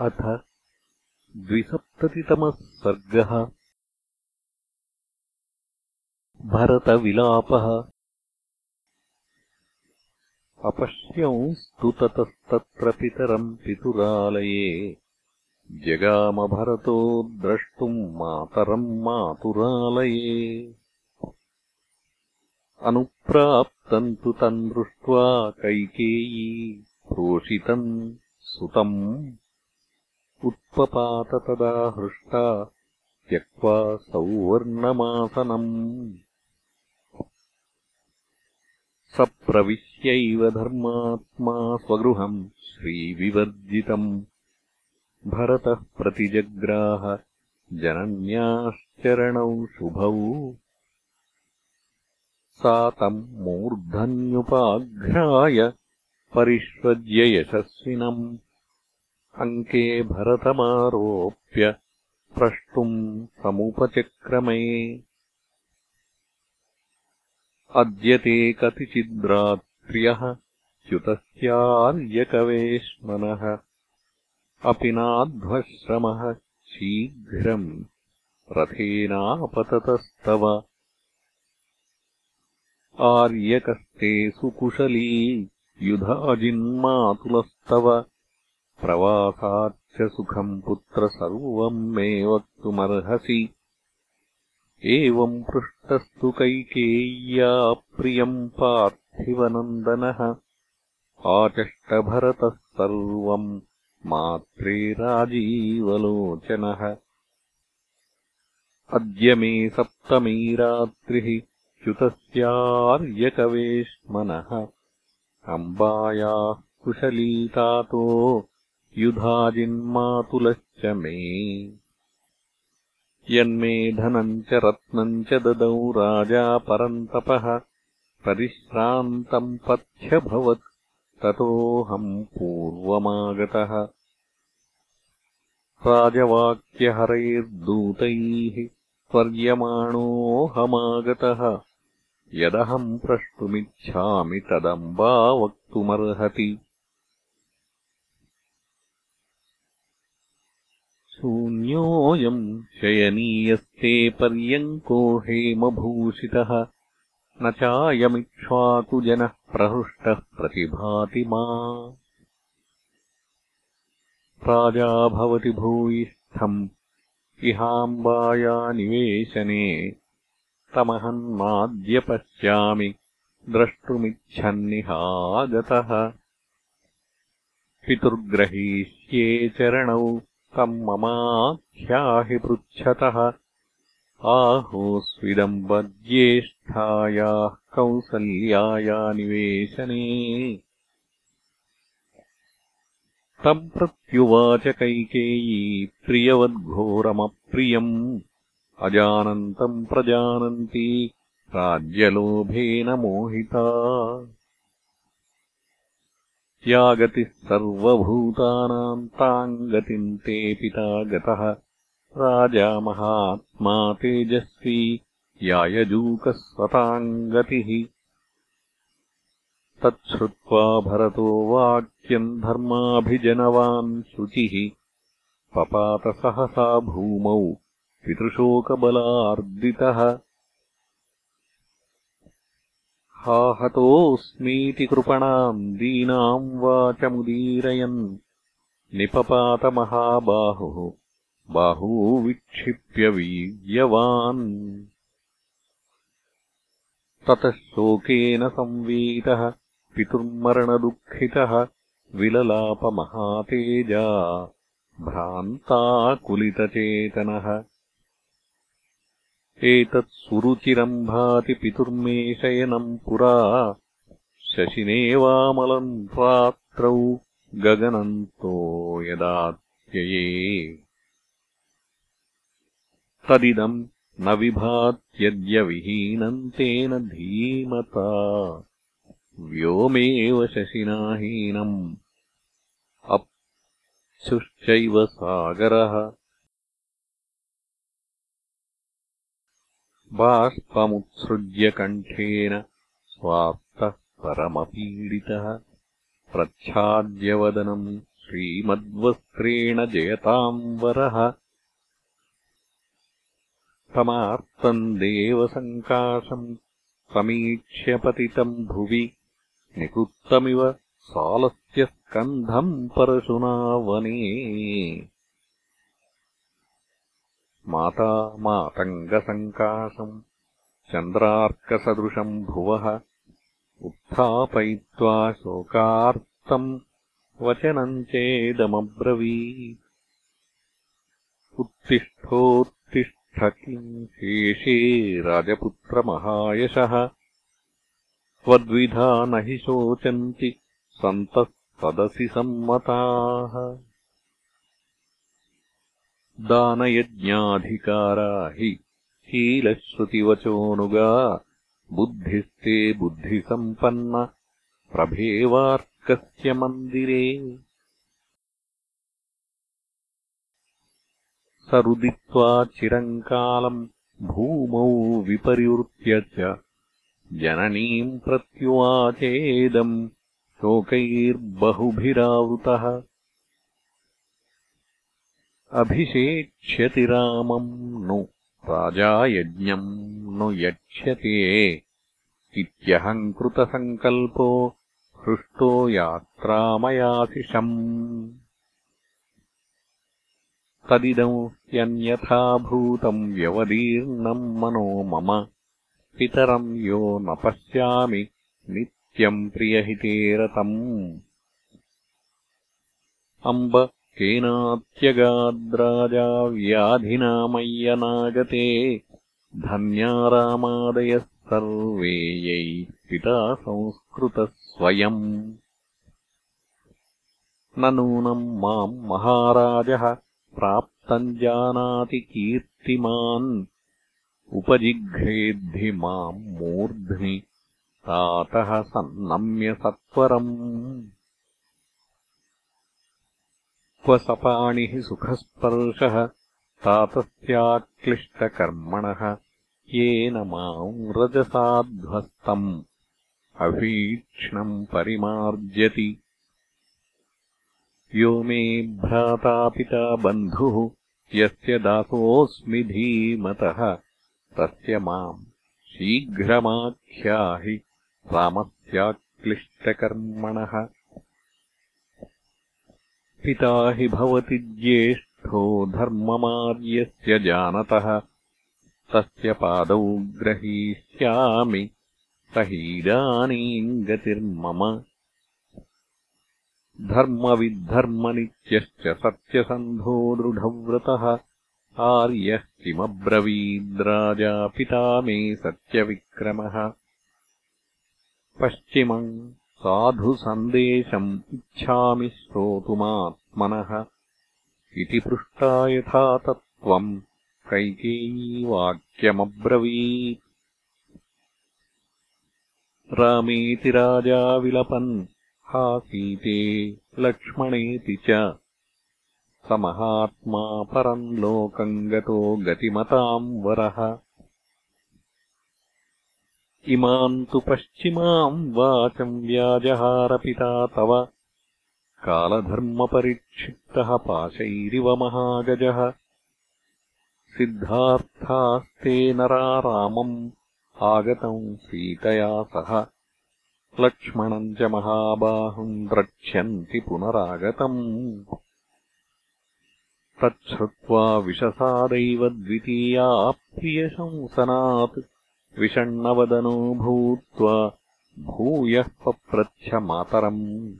अथ द्विसप्ततितमः सर्गः। भरतविलापः। अपश्यंस्तु ततस्तत्र पितरम् पितुरालये। जगामभरतो द्रष्टुम् मातरम् मातुरालये। अनुप्राप्तम् तु तम् दृष्ट्वा कैकेयी प्रोषितम् सुतम् उत्पपात तदा हृष्टा त्यक्त्वा सौवर्णमासनम्। स प्रविश्यैव धर्मात्मा स्वगृहम् श्रीविवर्जितम्। भरतः प्रतिजग्राह जनन्याश्चरणौ शुभौ। सा तम् मूर्धन्युपाघ्राय परिष्वज्य यशस्विनम् अङ्के भरतमारोप्य प्रष्टुम् समुपचक्रमे। अद्य ते कतिचिद्रात्र्यः च्युतस्यार्यकवेश्मनः। अपि नाध्वश्रमः शीघ्रम् रथेनापततस्तव। आर्यकस्ते सुकुशली युधाजिन्मातुलस्तव प्रवासाच्च सुखम् पुत्र सर्वम् मे वक्तुमर्हसि। एवम् पृष्टस्तु कैकेय्या प्रियम् पार्थिवनन्दनः। आचष्टभरतः सर्वम् मात्रे राजीवलोचनः। अद्य मे सप्तमी रात्रिः च्युतस्यार्यकवेश्मनः। अम्बायाः कुशलीतातो युधाजिन्मातुलश्च मे। यन्मे धनम् च रत्नम् च ददौ राजा परन्तपः परिश्रान्तम् पथ्यभवत् ततोऽहम् पूर्वमागतः। राजवाक्यहरैर्दूतैः स्वर्यमाणोऽहमागतः यदहम् प्रष्टुमिच्छामि तदम्बा वक्तुमर्हति शून्योऽयम् शयनीयस्ते पर्यङ्को हेमभूषितः। न चायमिक्ष्वाकुजनः प्रहृष्टः प्रतिभाति मा। राजा भवति भूयिष्ठम्। इहाम्बाया निवेशने तमहन्माद्य पश्यामि। द्रष्टुमिच्छन्निहागतः। पितुर्ग्रहीष्ये चरणौ तम् ममाख्याहि पृच्छतः। आहोस्विदम्बज्येष्ठायाः कौसल्याया निवेशने। तम् प्रत्युवाच कैकेयी प्रियवद्घोरमप्रियम्। अजानन्तम् प्रजानन्ती राज्यलोभेन मोहिता या गतिः सर्वभूतानाम् ताम् गतिम् ते पिता गतः। राजा महात्मा तेजस्वी यायजूकः गतिः। तच्छ्रुत्वा भरतो वाक्यम् धर्माभिजनवान् शुचिः। पपातसहसा भूमौ पितृशोकबलार्दितः हाहतोऽस्मीति कृपणाम् दीनाम् वाचमुदीरयन् निपपातमहाबाहुः बाहू विक्षिप्य वीर्यवान्। ततः शोकेन संवीतः पितुर्मरणदुःखितः विललापमहातेजा भ्रान्ताकुलितचेतनः एतत् सुरुचिरम् भाति पितुर्मे शयनम् पुरा। शशिनेवामलम् रात्रौ गगनन्तो यदात्यये। तदिदम् न विभात्यद्यविहीनम् तेन धीमता। व्योमेव शशिनाहीनम्। अप्सुश्चैव सागरः बाष्पमुत्सृज्य कण्ठेन स्वार्थः परमपीडितः प्रच्छाद्यवदनम् श्रीमद्वस्त्रेण जयताम् वरः तमार्तम् देवसङ्काशम् समीक्ष्य पतितम् भुवि निकृत्तमिव सालस्य स्कन्धम् परशुना वने माता मातङ्गसङ्काशम् चन्द्रार्कसदृशम् भुवः उत्थापयित्वा शोकार्तम् वचनम् चेदमब्रवी उत्तिष्ठोत्तिष्ठ किम् शेषे राजपुत्रमहायशः। त्वद्विधा न हि शोचन्ति सन्तः सदसि सम्मताः दानयज्ञाधिकारा हि शीलश्रुतिवचोऽनुगा बुद्धिस्ते बुद्धिसम्पन्न प्रभेवार्कस्य मन्दिरे। सरुदित्वा चिरम् कालम् भूमौ विपर्युत्य च जननीम् प्रत्युवाचेदम् शोकैर्बहुभिरावृतः अभिषेक्ष्यति रामम् नु राजा यज्ञम् नु यक्ष्यते इत्यहम् कृतसङ्कल्पो हृष्टो यात्रामयाशिषम्। तदिदम् ह्यन्यथाभूतम् व्यवदीर्णम् मनो मम पितरम् यो न पश्यामि नित्यम् प्रियहितेरतम्। अम्ब केनात्यगाद्राजा व्याधिनामय्यनागते धन्या रामादयः सर्वे यैः पिता संस्कृतः स्वयम्। न नूनम् माम् महाराजः प्राप्तम् जानाति कीर्तिमान्। उपजिघ्रेद्धि माम् मूर्ध्नि तातः सन्नम्य सत्वरम् क्व सपाणिः सुखस्पर्शः तातस्याक्लिष्टकर्मणः येन माम् रजसाध्वस्तम् अभीक्ष्णम् परिमार्जति यो मे भ्रातापिता बन्धुः यस्य दासोऽस्मि धीमतः तस्य माम् शीघ्रमाख्याहि रामस्याक्लिष्टकर्मणः पिता हि भवति ज्येष्ठो धर्ममार्यस्य जानतः। तस्य पादौ ग्रहीष्यामि स हीदानीम् गतिर्मम। धर्मविद्धर्मनित्यश्च सत्यसन्धो दृढव्रतः। आर्यः किमब्रवीद्राजा पिता मे सत्यविक्रमः। पश्चिमम् साधुसन्देशम् इच्छामि श्रोतुमात्मनः इति पृष्टा यथा तत्त्वम्। कैकेयीवाक्यमब्रवीत्। रामेति राजा विलपन् हासीते लक्ष्मणेति च। स महात्मा परम् लोकम् गतो गतिमताम् वरः इमाम् तु पश्चिमाम् वाचम् व्याजहारपिता तव। कालधर्मपरिक्षिप्तः पाशैरिव महागजः। सिद्धार्थास्ते नरा रामम् आगतम् सीतया सह। लक्ष्मणम् च महाबाहुम् द्रक्ष्यन्ति पुनरागतम्। तच्छ्रुत्वा विशसादैव द्वितीया प्रियशंसनात् विषण्णवदनो भूत्वा भूयः पप्रच्छ मातरम्।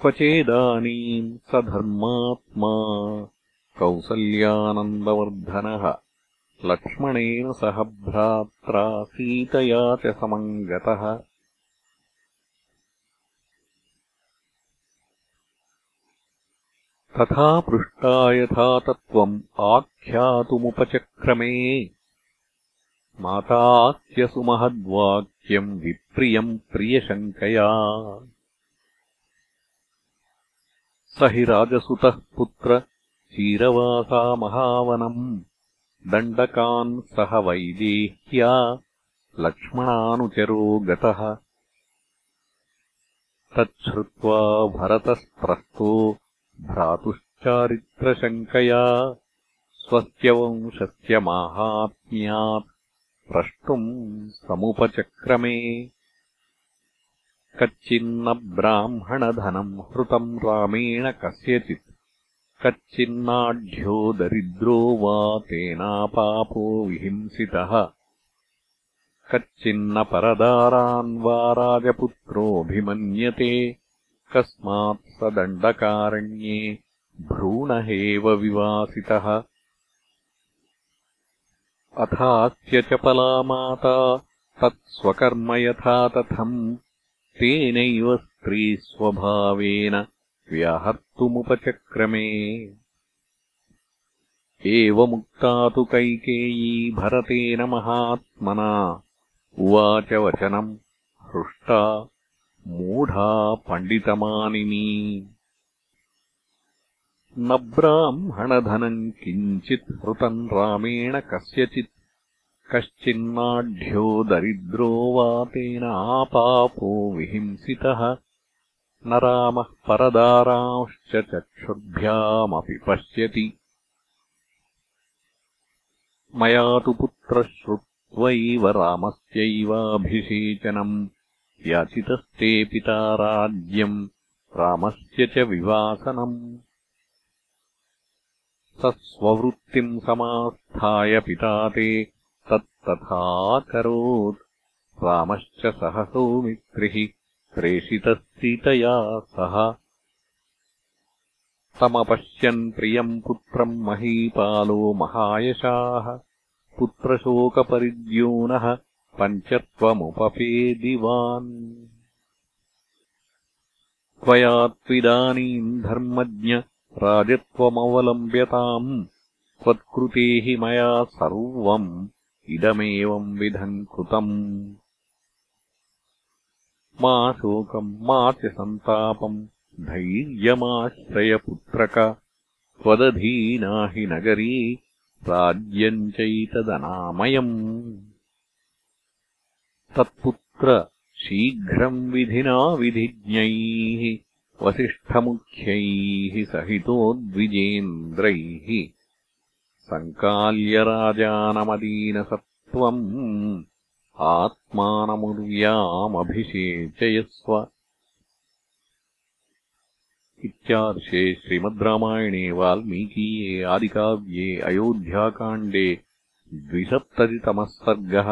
क्वचेदानीम् स धर्मात्मा कौसल्यानन्दवर्धनः। लक्ष्मणेन सह भ्रात्रा सीतया च समम् गतः तथा पृष्टा यथा तत्त्वम् आख्यातुमुपचक्रमे मातात्यसु महद्वाक्यम् विप्रियम् प्रियशङ्कया। स हि राजसुतः पुत्र चीरवासा महावनम् दण्डकान् सह वैदेह्या लक्ष्मणानुचरो गतः। तच्छ्रुत्वा भरतस्प्रस्तो भ्रातुश्चारित्रशङ्कया स्वस्य माहात्म्यात् प्रष्टुम् समुपचक्रमे। कच्चिन्न ब्राह्मणधनम् हृतम् रामेण कस्यचित्। कच्चिन्नाढ्यो दरिद्रो वा तेनापापो विहिंसितः। कच्चिन्न परदारान् वा राजपुत्रोऽभिमन्यते। कस्मात् स दण्डकारण्ये भ्रूणहेव विवासितः अथास्य चपला माता तत्स्वकर्म यथा तथम् तेनैव स्त्रीस्वभावेन व्याहर्तुमुपचक्रमे। एवमुक्ता तु कैकेयी भरतेन महात्मना उवाच वचनम् हृष्टा मूढा पण्डितमानिनी न ब्राह्मणधनम् किञ्चित् हृतम् रामेण कस्यचित्। कश्चिन्नाढ्यो दरिद्रो वा तेन आपापो विहिंसितः। न रामः परदारांश्च चक्षुर्भ्यामपि पश्यति। मया तु पुत्रः श्रुत्वैव रामस्यैवाभिषेचनम् याचितस्ते पिता राज्यम् रामस्य च विवासनम् स स्ववृत्तिम् समास्थाय पिता ते तत्तथाकरोत्। रामश्च सहसौमित्रिः प्रेषितः सीतया सह। तमपश्यन् प्रियम् पुत्रम् महीपालो महायशाः। पुत्रशोकपरिद्योनः पञ्चत्वमुपपेदिवान्। त्वया त्विदानीम् धर्मज्ञ राजत्वमवलम्ब्यताम् त्वत्कृते हि मया सर्वम् इदमेवम् विधम् कृतम्। मा शोकम् मा च सन्तापम् धैर्यमाश्रयपुत्रक त्वदधीना हि नगरी राज्यम् चैतदनामयम्। तत्पुत्र शीघ्रम् विधिना विधिज्ञैः वसिष्ठमुख्यैः सहितोद्विजेन्द्रैः सङ्काल्यराजानमदीनसत्त्वम् आत्मानमुर्व्यामभिषेचयस्व इत्यार्षे श्रीमद् रामायणे वाल्मीकीये आदिकाव्ये अयोध्याकाण्डे द्विसप्ततितमः सर्गः